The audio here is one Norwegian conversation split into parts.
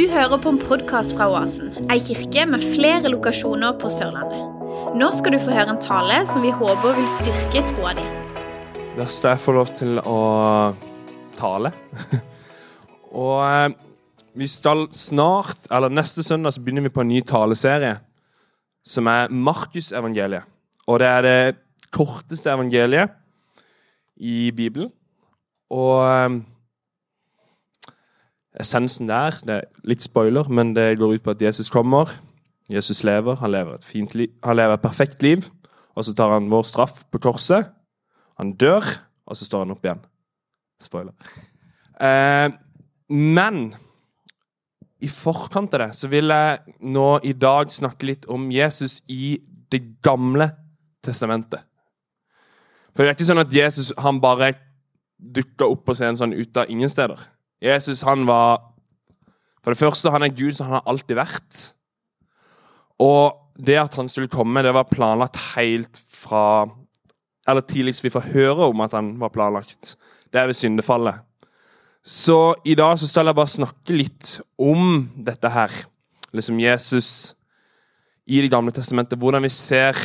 Du hører på en podkast fra Oasen, ei kirke med flere lokasjoner på Sørlandet. Nå skal du få høre en tale som vi håper vil styrke troa di. Da skal jeg få lov til å tale. og eh, vi skal snart, eller neste søndag, så begynner vi på en ny taleserie som er Markusevangeliet. Og det er det korteste evangeliet i Bibelen. Og eh, essensen der Det er litt spoiler, men det går ut på at Jesus kommer. Jesus lever. Han lever et fint liv, han lever et perfekt liv. Og så tar han vår straff på korset. Han dør, og så står han opp igjen. Spoiler. Eh, men i forkant av det så vil jeg nå i dag snakke litt om Jesus i Det gamle testamentet. For det er ikke sånn at Jesus han bare dukka opp på scenen sånn ut av ingen steder. Jesus han var For det første, han er Gud som han har alltid vært. Og det at han skulle komme, det var planlagt helt fra Eller tidligst vi får høre om at han var planlagt. Det er ved syndefallet. Så i dag så skal jeg bare snakke litt om dette her. Liksom Jesus i Det gamle testamentet. Hvordan vi ser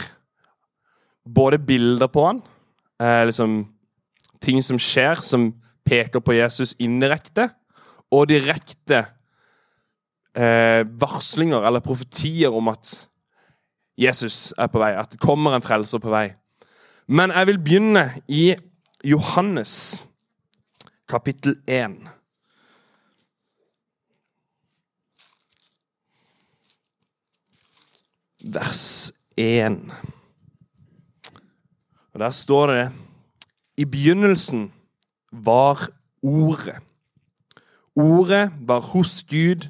både bilder på han, eh, liksom ting som skjer, som peker på Jesus indirekte, og direkte eh, varslinger eller profetier om at Jesus er på vei, at det kommer en frelser på vei. Men jeg vil begynne i Johannes kapittel 1. Vers 1. Og Der står det I begynnelsen var Ordet. Ordet var hos Gud,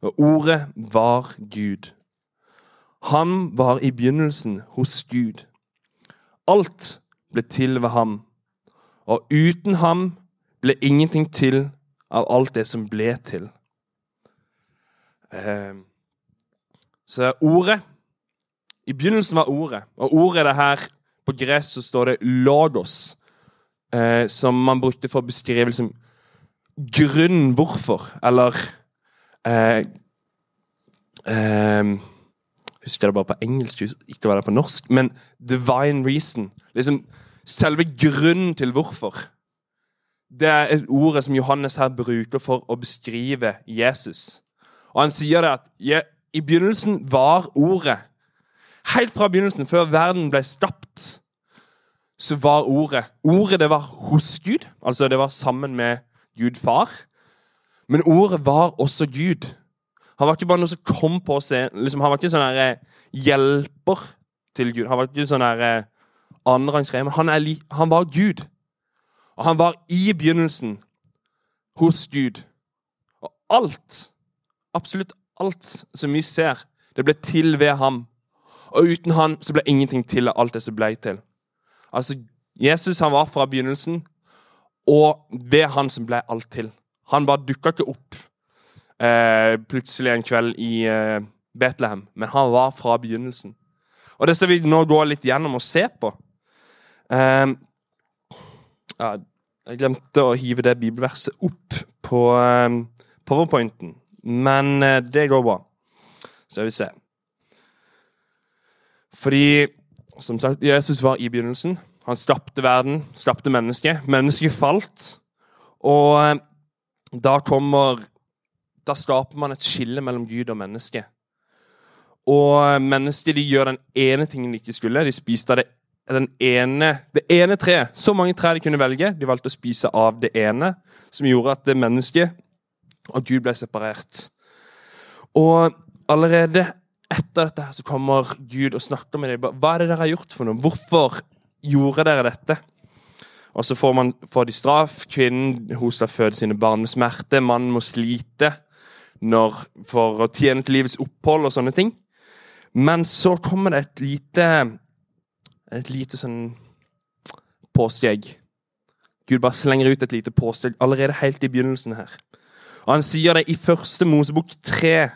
og ordet var Gud. Han var i begynnelsen hos Gud. Alt ble til ved ham, og uten ham ble ingenting til av alt det som ble til. Eh, så ordet I begynnelsen var ordet, og ordet er det her på gress så står det 'logos', eh, som man brukte for å beskrive liksom, grunn hvorfor, eller eh, eh, Husker det bare på engelsk, ikke var det på norsk. Men 'divine reason'. Liksom selve grunnen til hvorfor. Det er et ordet som Johannes her bruker for å beskrive Jesus. Og Han sier det at i begynnelsen var ordet. Helt fra begynnelsen, før verden ble skapt, så var ordet Ordet det var hos Gud, altså det var sammen med Gud far. Men ordet var også Gud. Han var ikke bare noe som kom på scenen. Liksom, han var ikke sånn her, hjelper til Gud. Han var ikke sånn her annenrangsgreie, men han, er, han var Gud. Og han var i begynnelsen hos Gud. Og alt, absolutt alt som vi ser, det ble til ved ham. Og uten han så ble ingenting til av alt det som ble til. Altså, Jesus han var fra begynnelsen, og det er han som ble alt til. Han bare dukka ikke opp eh, plutselig en kveld i eh, Betlehem, men han var fra begynnelsen. Og Det skal vi nå gå litt gjennom og se på. Eh, jeg glemte å hive det bibelverset opp på eh, powerpointen, men eh, det går bra. Så skal vi se. Fordi, som sagt, Jesus var i begynnelsen. Han skapte verden, skapte mennesket. Mennesket falt. Og eh, da kommer Da skaper man et skille mellom Gud og menneske. Og mennesket de gjør den ene tingen de ikke skulle. De spiste av det, ene, det ene treet. Så mange trær de kunne velge. De valgte å spise av det ene, som gjorde at det mennesket og Gud ble separert. Og allerede etter dette her så kommer Gud og snakker med dem. Hva er det dere har gjort for noe? Hvorfor gjorde dere dette? Og så får, man, får de straff. Kvinnen hun skal føde sine barn med smerte. Mannen må slite når, for å tjene til livets opphold og sånne ting. Men så kommer det et lite et lite sånn påskeegg. Gud bare slenger ut et lite påsteg, allerede helt i begynnelsen her. Og Han sier det i første Mosebok 3,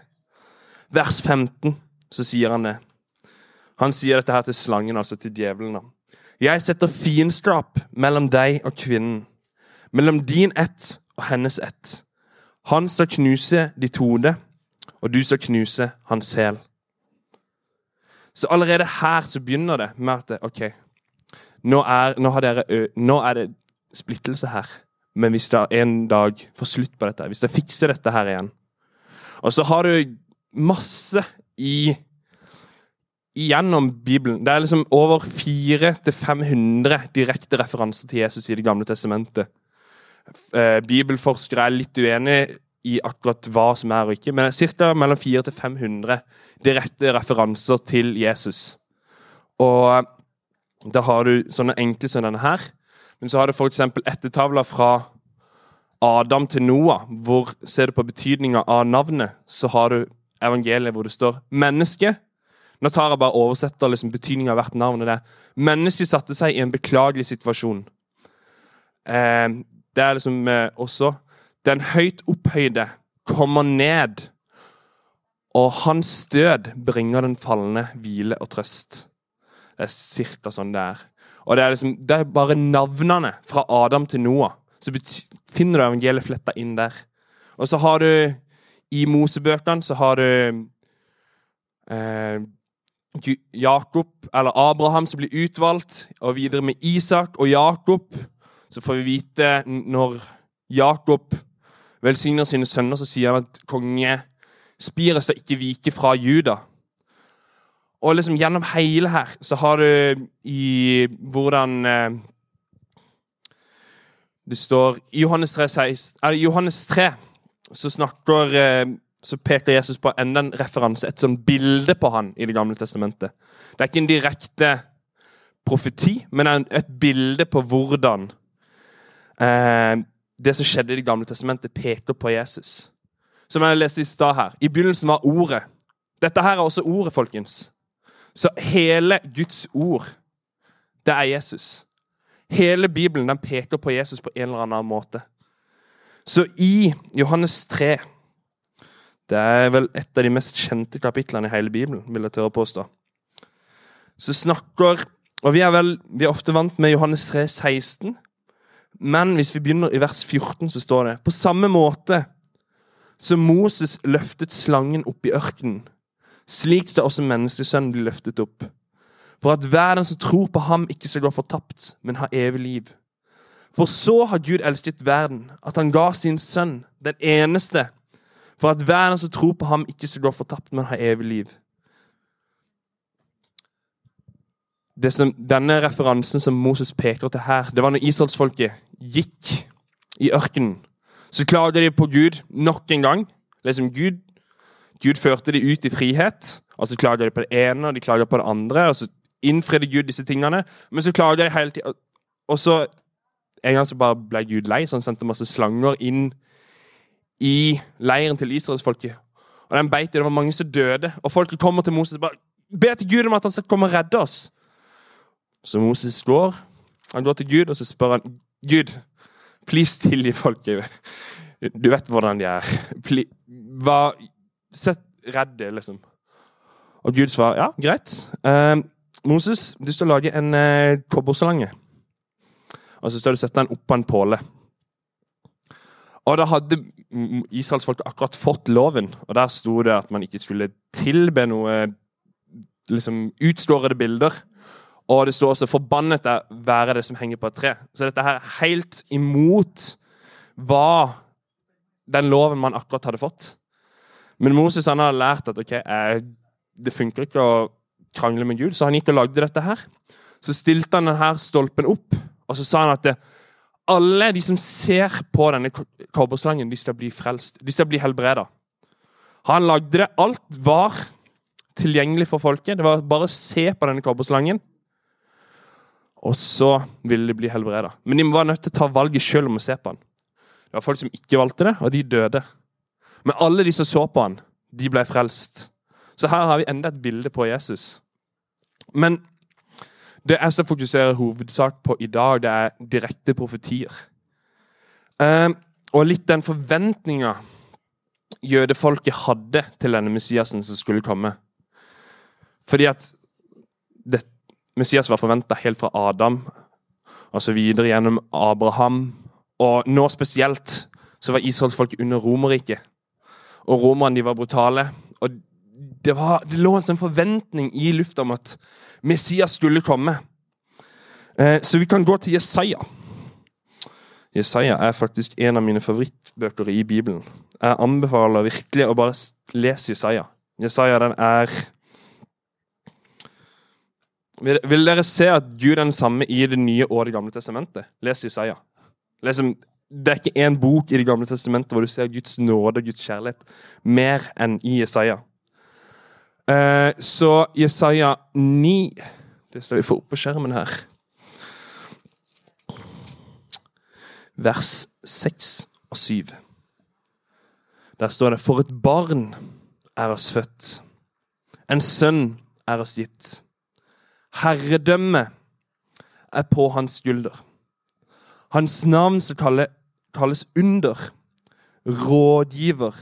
vers 15. Så sier han det. Han sier dette her til slangen, altså til djevelen. Jeg setter fiendskap mellom deg og kvinnen, mellom din ett og hennes ett. Han skal knuse ditt hode, og du skal knuse hans hæl. Så allerede her så begynner det med at OK, nå er, nå dere, nå er det splittelse her. Men hvis det en dag får slutt på dette, hvis det fikser dette her igjen Og så har du masse i gjennom Bibelen. Det er liksom over 400-500 direkte referanser til Jesus i Det gamle testamentet. Eh, bibelforskere er litt uenige i akkurat hva som er og ikke, men ca. mellom 400-500 direkte referanser til Jesus. Og da har du sånne enkle som denne her, men så har du f.eks. ettertavler fra Adam til Noah, hvor ser du på betydninga av navnet, så har du evangeliet hvor det står 'menneske'. Nå tar jeg bare oversetter liksom betydningen av hvert navn. og det. Mennesket satte seg i en beklagelig situasjon. Eh, det er liksom eh, også Den høyt opphøyde kommer ned, og hans død bringer den falne hvile og trøst. Det er cirka sånn det er. Og det er, liksom, det er bare navnene fra Adam til Noah. Så finner du evangeliet fletta inn der. Og så har du i Mosebøkene så har du eh, Jakob, eller Abraham som blir utvalgt, og videre med Isak og Jakob. Så får vi vite når Jakob velsigner sine sønner, så sier han at konge Spiret skal ikke vike fra Juda. Og liksom gjennom hele her så har du i hvordan eh, Det står i Johannes 3, 16, eller Johannes 3 så snakker eh, så peker Jesus på enda en referanse, et sånn bilde på han i Det gamle testamentet. Det er ikke en direkte profeti, men et bilde på hvordan eh, det som skjedde i Det gamle testamentet, peker på Jesus. Som jeg leste i stad her. I begynnelsen var Ordet. Dette her er også Ordet, folkens. Så hele Guds ord, det er Jesus. Hele Bibelen den peker på Jesus på en eller annen måte. Så i Johannes 3 det er vel et av de mest kjente kapitlene i hele Bibelen, vil jeg tørre å påstå. Så snakker Og vi er vel vi er ofte vant med Johannes 3, 16. Men hvis vi begynner i vers 14, så står det På samme måte som Moses løftet slangen opp i ørkenen, slik skal også menneskesønnen bli løftet opp. For at hver den som tror på ham, ikke skal gå fortapt, men ha evig liv. For så har Gud elsket verden, at han ga sin sønn, den eneste, for at hver den som tror på ham, ikke skal gå fortapt, men ha evig liv. Som, denne referansen som Moses peker til her, det var når israelsfolket gikk i ørkenen. Så klager de på Gud nok en gang. Liksom Gud, Gud førte de ut i frihet. Og så klager de på det ene og de klager på det andre. og så innfridde Gud disse tingene. Men så klager de hele tida. Og så en gang så bare ble Gud lei, så han sendte masse slanger inn i leiren til israelsfolket. Og den beit, det var mange som døde. Og folket kommer til Moses og bare ber til Gud om at han skal komme og redde oss. Så Moses går. Han går til Gud og så spør han Gud, please tilgi folket. Du vet hvordan de er. Hva, sett redd det, liksom. Og Gud svarer ja, greit. Uh, Moses, du skal lage en uh, kobberslange. Og så skal du sette den oppå en påle. Og da hadde israelsfolket akkurat fått loven, og der sto det at man ikke skulle tilbe noe liksom utstårede bilder. Og det står også 'forbannet er være det som henger på et tre'. Så dette her er helt imot hva den loven man akkurat hadde fått. Men Moses han hadde lært at ok, eh, det funker ikke å krangle med Gud, så han gikk og lagde dette her. Så stilte han denne stolpen opp, og så sa han at det, alle de som ser på denne kobberslangen, de skal bli frelst. De skal bli helbreda. Han lagde det. Alt var tilgjengelig for folket. Det var bare å se på denne kobberslangen, og så ville de bli helbreda. Men de var nødt til å ta valget sjøl om å se på han. Det var folk som ikke valgte det, og de døde. Men alle de som så på han, de ble frelst. Så her har vi enda et bilde på Jesus. Men det jeg skal fokusere hovedsak på i dag, det er direkte profetier. Um, og litt den forventninga jødefolket hadde til denne Messiasen som skulle komme. Fordi at det, Messias var forventa helt fra Adam og så videre gjennom Abraham. Og nå spesielt så var israelsfolket under Romerriket. og romerne de var brutale. Og det, var, det lå en sånn forventning i lufta om at Messias skulle komme. Eh, så vi kan gå til Jesaja. Jesaja er faktisk en av mine favorittbøker i Bibelen. Jeg anbefaler virkelig å bare lese Jesaja. Jesaja den er vil, dere se at Gud er den samme i Det nye og Det gamle testamentet? Les Jesaja. Liksom, det er ikke én bok i Det gamle testamentet hvor du ser Guds nåde og Guds kjærlighet mer enn i Jesaja. Eh, så Jesaja 9 Det skal vi få opp på skjermen her. Vers 6 og 7. Der står det For et barn er oss født. En sønn er oss gitt. Herredømme er på hans skulder. Hans navn skal kalles under, rådgiver,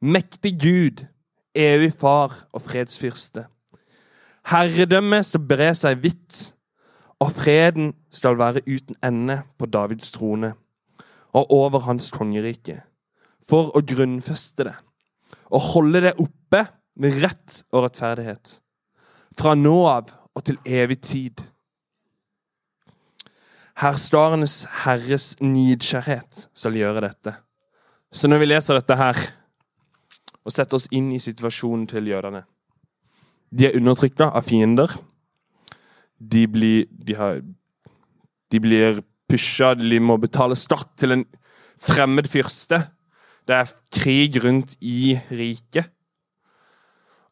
mektig Gud, evig far og fredsfyrste. Herredømmet skal bre seg vidt, og freden skal være uten ende på Davids trone og over hans kongerike, for å grunnfeste det og holde det oppe med rett og rettferdighet, fra nå av og til evig tid. Herstarenes Herres nidkjærhet skal gjøre dette. Så når vi leser dette her, og setter oss inn i situasjonen til jødene De er undertrykta av fiender. De blir, de har, de blir pusha, de må betale skatt til en fremmed fyrste. Det er krig rundt i riket.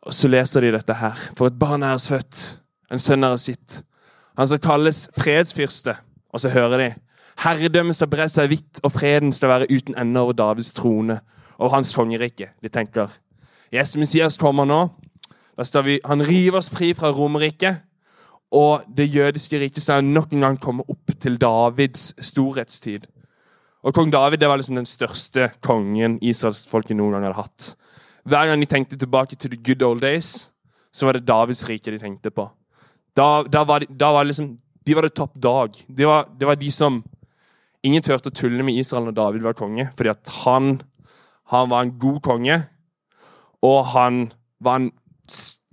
Og så leser de dette her. For et barn er oss født, en sønn er oss gitt. Han skal kalles fredsfyrste. Og så hører de herredømmet skal bre seg vidt, og freden skal være uten ende over Davids trone og hans kongerike. De tenker Jesu Messias kommer nå. Da står vi, han river oss fri fra Romerriket. Og det jødiske riket skal nok en gang komme opp til Davids storhetstid. Og Kong David det var liksom den største kongen israelsfolket noen gang hadde hatt. Hver gang de tenkte tilbake til the good old days, så var det Davids rike de tenkte på. Da, da var, de, da var liksom, de var det topp dag. Det var, det var, de som Ingen turte å tulle med Israel når David var konge, fordi at han, han var en god konge, og han var en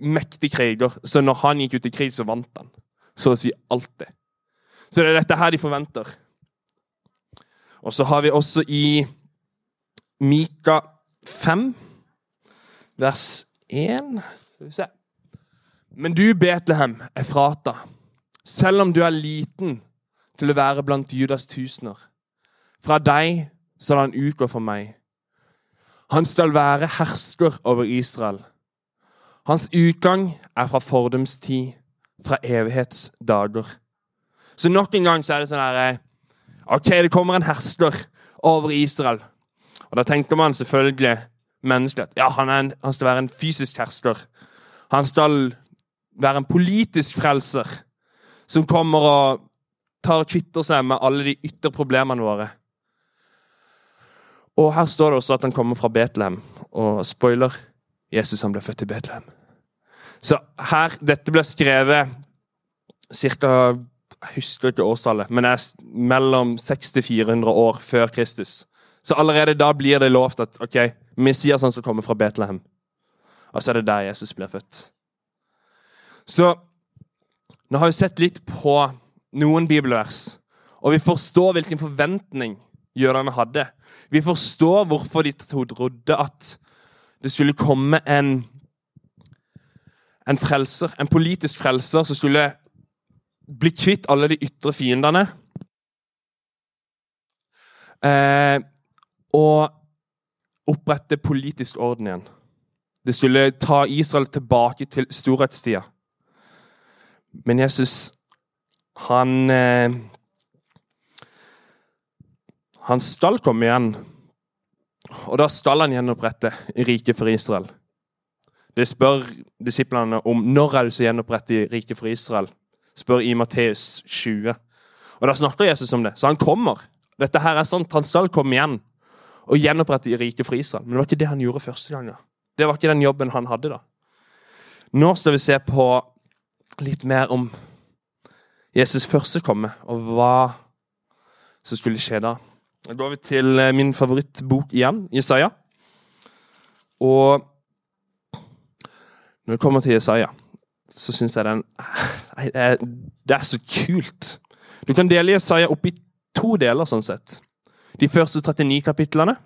mektig kriger. Så når han gikk ut i krig, så vant han. Så å si alltid. Så det er dette her de forventer. Og så har vi også i Mika 5, vers 1 Skal vi se. Men du, Betlehem, er frata, selv om du er liten til å være blant Judas tusener. Fra deg skal han utgå for meg. Han skal være hersker over Israel. Hans utgang er fra fordums tid, fra evighetsdager. Så nok en gang så er det sånn herre Ok, det kommer en hersker over Israel. Og Da tenker man selvfølgelig menneskelig at ja, han, en, han skal være en fysisk hersker. Han skal være en politisk frelser som kommer og tar og kvitter seg med alle de ytre problemene våre. Og Her står det også at han kommer fra Betlehem. Og spoiler Jesus han ble født i Betlehem. Så her, Dette ble skrevet ca jeg husker ikke årstallet, men det er mellom 600-400 år før Kristus. Så allerede da blir det lovt at ok, Messias han skal komme fra Betlehem. Og så er det der Jesus blir født. Så nå har vi sett litt på noen bibelvers, og vi forstår hvilken forventning jødene hadde. Vi forstår hvorfor de trodde at det skulle komme en, en frelser, en politisk frelser som skulle bli kvitt alle de ytre fiendene. Eh, og opprette politisk orden igjen. Det skulle ta Israel tilbake til storhetstida. Men Jesus, han eh, Han skal komme igjen. Og da skal han gjenopprette riket for Israel. Det spør disiplene om når er det som gjenoppretter riket for Israel spør i Matteus 20. Og Da snakker Jesus om det. Så han kommer. Dette her er sant. Han skal komme igjen og gjenopprette riket for Israel. Men det var ikke det han gjorde første gangen. Det var ikke den jobben han hadde da. Nå skal vi se på litt mer om Jesus første komme, og hva som skulle skje da. Da går vi til eh, min favorittbok igjen, Jesaja. Og når det kommer til Jesaja, så syns jeg den det er, så kult. Du kan dele Jesaja opp i to deler, sånn sett. De første 39 kapitlene.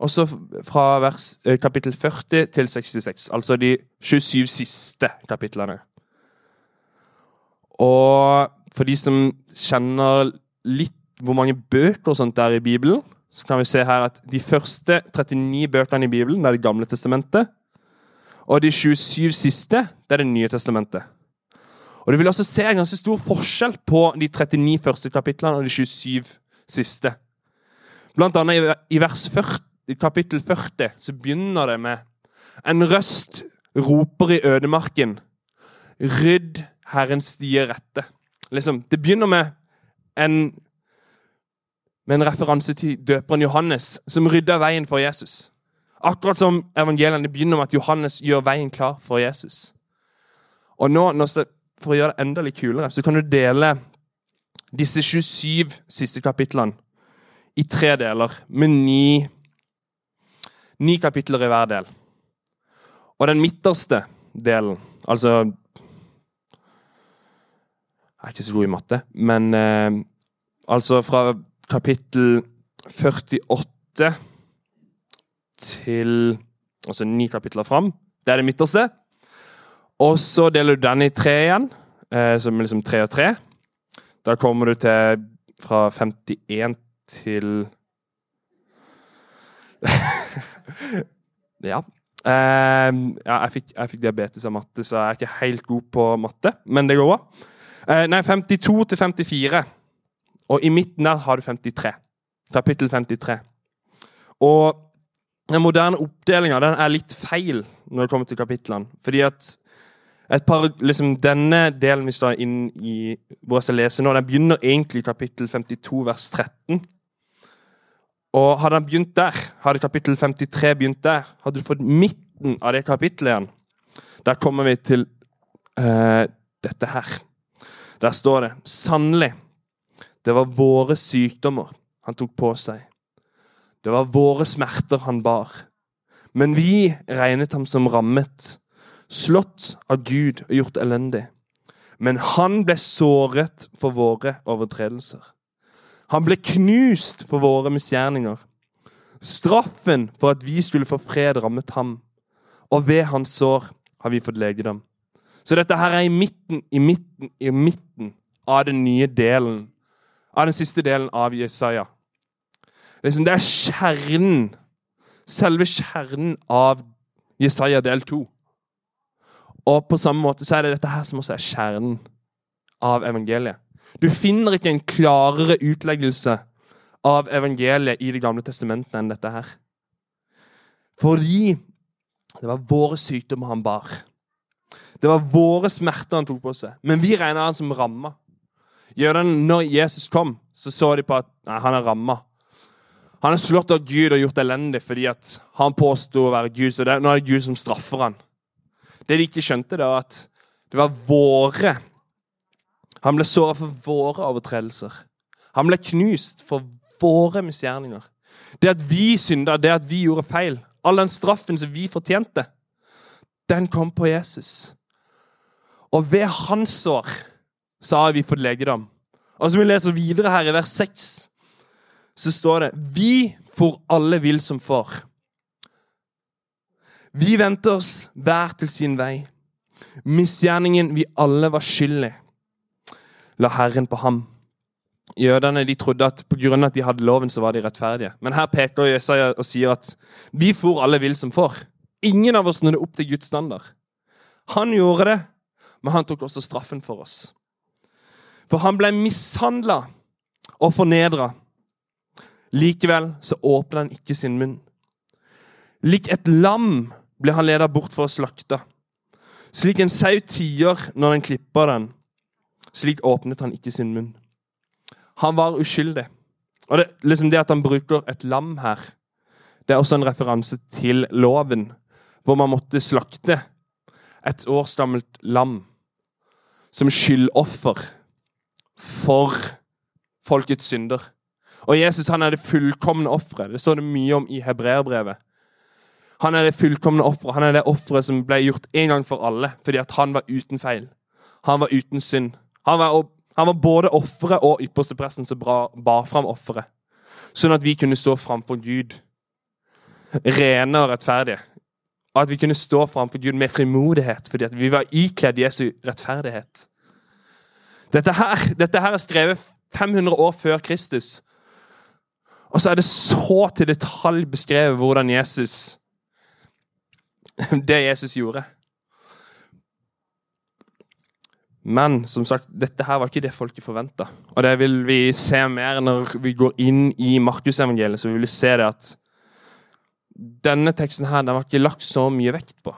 Og så fra vers, eh, kapittel 40 til 66. Altså de 27 siste kapitlene. Og for de som kjenner litt hvor mange bøker og sånt det er i Bibelen, så kan vi se her at de første 39 bøkene i Bibelen det er Det gamle testamentet. Og de 27 siste det er Det nye testamentet. Og Du vil også se en ganske stor forskjell på de 39 første kapitlene og de 27 siste. Blant annet i vers 40, kapittel 40 så begynner det med En røst roper i ødemarken. Rydd Herrens stier rette. Liksom, det begynner med en, med en referanse til døperen Johannes, som rydda veien for Jesus. Akkurat som evangeliene begynner med at Johannes gjør veien klar for Jesus. Og nå, For å gjøre det enda litt kulere, så kan du dele disse 27 siste kapitlene i tre deler, med ni, ni kapitler i hver del. Og den midterste delen, altså Jeg er ikke så god i matte, men eh, altså fra kapittel 48 til Altså ni kapitler fram. Det er det midterste. Og så deler du den i tre igjen, eh, som er liksom tre og tre. Da kommer du til fra 51 til Ja. Uh, ja jeg, fikk, jeg, fikk, diabetes av matte, så jeg er ikke helt god på matte. Men det går bra. Uh, nei, 52 til 54. Og i midten der har du 53. Kapittel 53. Og den moderne oppdelinga er litt feil når det kommer til kapitlene. Fordi at par, liksom, Denne delen vi står inn i, hvor jeg skal lese nå, den begynner egentlig i kapittel 52, vers 13. Og Hadde han begynt der, hadde kapittel 53 begynt der, hadde du fått midten av det kapittelet igjen. Der kommer vi til uh, dette her. Der står det sannelig, det var våre sykdommer han tok på seg. Det var våre smerter han bar. Men vi regnet ham som rammet, slått av Gud og gjort elendig. Men han ble såret for våre overtredelser. Han ble knust for våre misgjerninger. Straffen for at vi skulle få fred, rammet ham. Og ved hans sår har vi fått legedom. Så dette her er i midten, i midten, i midten av den nye delen. Av den siste delen av Jesaja. Liksom, det er kjernen, selve kjernen av Jesaja del 2. Og på samme måte så er det dette her som også er kjernen av evangeliet. Du finner ikke en klarere utleggelse av evangeliet i Det gamle testamentet enn dette her. Fordi det var våre sykdommer han bar. Det var våre smerter han tok på seg. Men vi regna han som ramma. Når Jesus kom, så så de på at nei, han er ramma. Han er slått av Gud og gjort elendig fordi han påsto å være Gud. Så det, nå er det Gud som straffer han. Det de ikke skjønte, det var at det var våre Han ble såra for våre overtredelser. Han ble knust for våre misgjerninger. Det at vi synda, det at vi gjorde feil, all den straffen som vi fortjente, den kom på Jesus. Og ved hans sår så har vi fått legedom. Og som vi leser videre her i vers 6, så står det Vi for alle vil som får. Vi vendte oss hver til sin vei. Misgjerningen vi alle var skyld i, la Herren på ham. Jødene de trodde at pga. at de hadde loven, så var de rettferdige. Men her peker Jesaja og sier at vi for alle vil som får. Ingen av oss nådde opp til Guds standard. Han gjorde det, men han tok også straffen for oss. For han ble mishandla og fornedra Likevel så åpna han ikke sin munn. Lik et lam ble han ledet bort for å slakte. Slik en sau tier når den klipper den, slik åpnet han ikke sin munn. Han var uskyldig. Og det, liksom det at han bruker et lam her, det er også en referanse til loven, hvor man måtte slakte et årsgammelt lam som skyldoffer for folkets synder. Og Jesus han er det fullkomne offeret. Det står det mye om i hebreerbrevet. Han er det fullkomne offeret. Han er det offeret som ble gjort en gang for alle, fordi at han var uten feil. Han var uten synd. Han var, han var både offeret og ypperste presten som bar fram offeret. Sånn at vi kunne stå framfor Gud rene og rettferdige. At vi kunne stå framfor Gud med frimodighet fordi at vi var ikledd Jesu rettferdighet. Dette her, dette her er skrevet 500 år før Kristus. Og så er det så til detalj beskrevet hvordan Jesus Det Jesus gjorde. Men som sagt, dette her var ikke det folket forventa. Og det vil vi se mer når vi går inn i Markusevangeliet. Så vi vil se det at denne teksten her, den var ikke lagt så mye vekt på.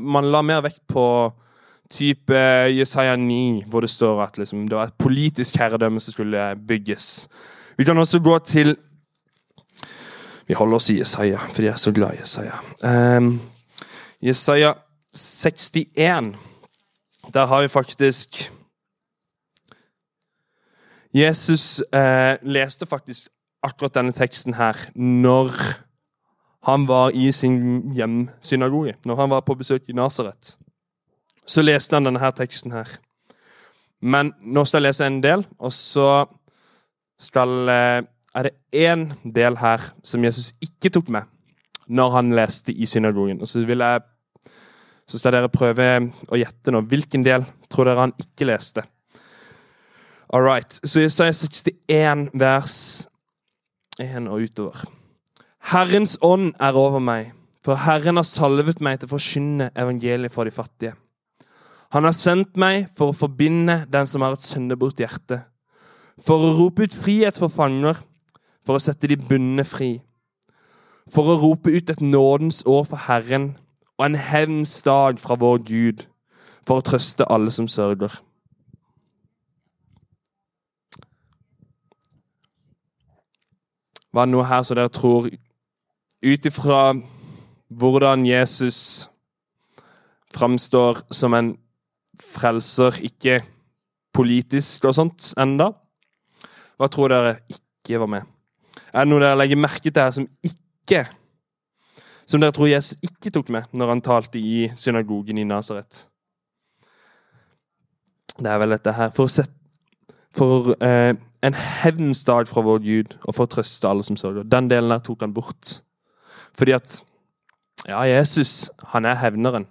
Man la mer vekt på type Jesaja 9, hvor det står at liksom, det var et politisk herredømme som skulle bygges. Vi kan også gå til Vi holder oss i Jesaja, fordi jeg er så glad i Jesaja. Um, Jesaja 61. Der har vi faktisk Jesus eh, leste faktisk akkurat denne teksten her når han var i sin hjemsynagoge, når han var på besøk i Nasaret. Så leste han denne her teksten her. Men nå skal jeg lese en del, og så skal, eh, er det én del her som Jesus ikke tok med når han leste i synagogen. Og så vil jeg så skal dere prøve å gjette nå. Hvilken del tror dere han ikke leste? All right. Så Jesaja 61, vers 1 og utover. Herrens ånd er over meg, for Herren har salvet meg til å forkynne evangeliet for de fattige. Han har sendt meg for å forbinde den som har et sønderbrutt hjerte, for å rope ut frihet for fanger, for å sette de bundne fri, for å rope ut et nådens år for Herren og en hevns dag fra vår Gud, for å trøste alle som sørger. Var det noe her som dere tror ut ifra hvordan Jesus framstår som en frelser, ikke politisk og sånt enda. Hva tror dere ikke var med? Er det noe dere legger merke til her som ikke Som dere tror Jesus ikke tok med når han talte i synagogen i Nasaret? Det er vel dette her For, set, for eh, en hevnsdag fra vår Gud og for å trøste alle som sørger. Den delen der tok han bort. Fordi at Ja, Jesus, han er hevneren.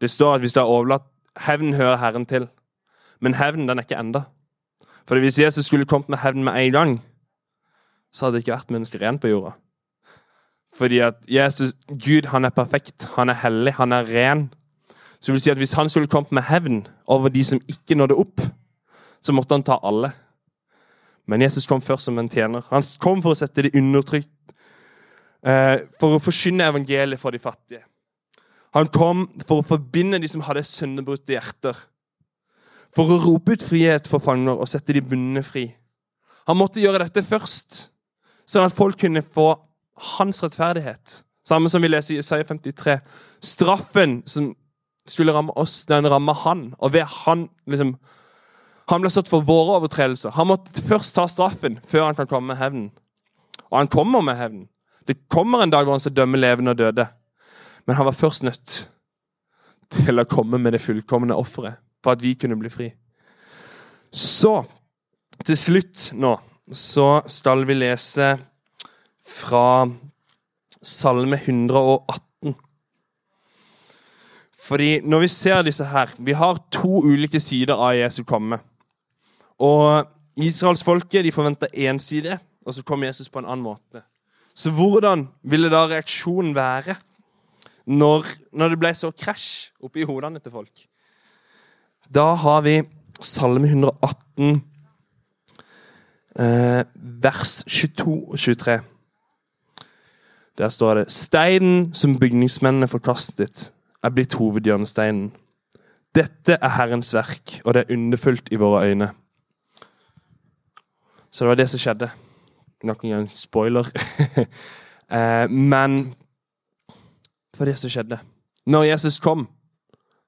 Det står at hvis det er overlatt Hevn hører Herren til. Men hevnen den er ikke enda. For hvis Jesus skulle kommet med hevn med en gang, så hadde det ikke vært mennesker igjen på jorda. Fordi at Jesus, Gud han er perfekt, han er hellig, han er ren. Så det vil si at Hvis han skulle kommet med hevn over de som ikke nådde opp, så måtte han ta alle. Men Jesus kom først som en tjener. Han kom for å sette de undertrykt Eh, for å forkynne evangeliet for de fattige. Han kom for å forbinde de som hadde syndebrutte hjerter. For å rope ut frihet for fanger og sette de bundne fri. Han måtte gjøre dette først, sånn at folk kunne få hans rettferdighet. Samme som vi leser i Isaiah 53. Straffen som skulle ramme oss, den rammer han. Og ved han liksom, Han ble stått for våre overtredelser. Han måtte først ta straffen før han kan komme med hevnen. Og han kommer med hevnen. Det kommer en dag hvor han skal dømme levende og døde. Men han var først nødt til å komme med det fullkomne offeret for at vi kunne bli fri. Så til slutt nå så skal vi lese fra Salme 118. Fordi når vi ser disse her Vi har to ulike sider av Jesu komme. Og Israelsfolket forventa én side, og så kom Jesus på en annen måte. Så hvordan ville da reaksjonen være når, når det ble så krasj oppi hodene til folk? Da har vi Salme 118, eh, vers 22 og 23. Der står det Steinen som bygningsmennene forkastet, er blitt hovedhjørnesteinen. Dette er Herrens verk, og det er underfullt i våre øyne. Så det var det som skjedde. Nok en gang spoiler. eh, men var det som skjedde. Når Jesus kom,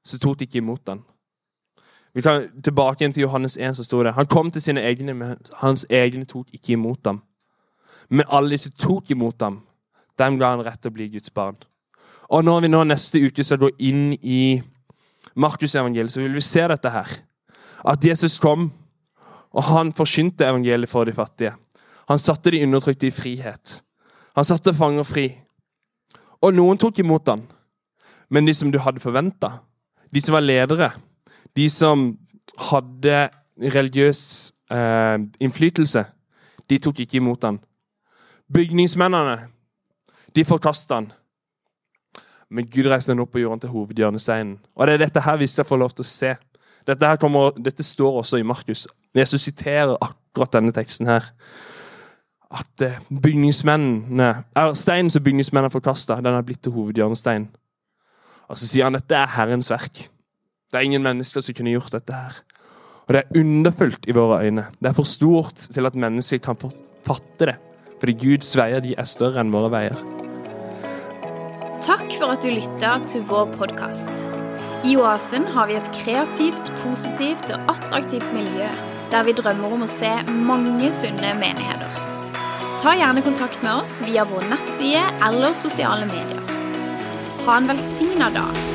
så tok de ikke imot han. Vi kan Tilbake til Johannes 1, så står det Han kom til sine egne, men hans egne tok ikke imot ham. Men alle som tok imot ham, dem ga han rett til å bli Guds barn. Og når vi nå neste uke skal gå inn i Markusevangeliet, så vil vi se dette her. At Jesus kom, og han forkynte evangeliet for de fattige. Han satte de undertrykte i frihet. Han satte fanger fri. Og noen tok imot han. Men de som du hadde forventa, de som var ledere, de som hadde religiøs eh, innflytelse, de tok ikke imot han. Bygningsmennene, de forkasta han. Men Gud reiste han opp og gjorde han til hovedhjørnesteinen. Og det er dette her vi skal få lov til å se. Dette, kommer, dette står også i Markus. Jesus siterer akkurat denne teksten her. At eh, bygningsmennene, er steinen som bygningsmennene forkasta, den er blitt til hovedhjørnestein. Og så sier han dette er Herrens verk. Det er ingen mennesker som kunne gjort dette her. Og det er underfullt i våre øyne. Det er for stort til at mennesker kan fatte det. Fordi Guds veier de er større enn våre veier. Takk for at du lytta til vår podkast. I Oasen har vi et kreativt, positivt og attraktivt miljø der vi drømmer om å se mange sunne menigheter. Ta gjerne kontakt med oss via vår nettside eller sosiale medier. Ha en velsigna dag.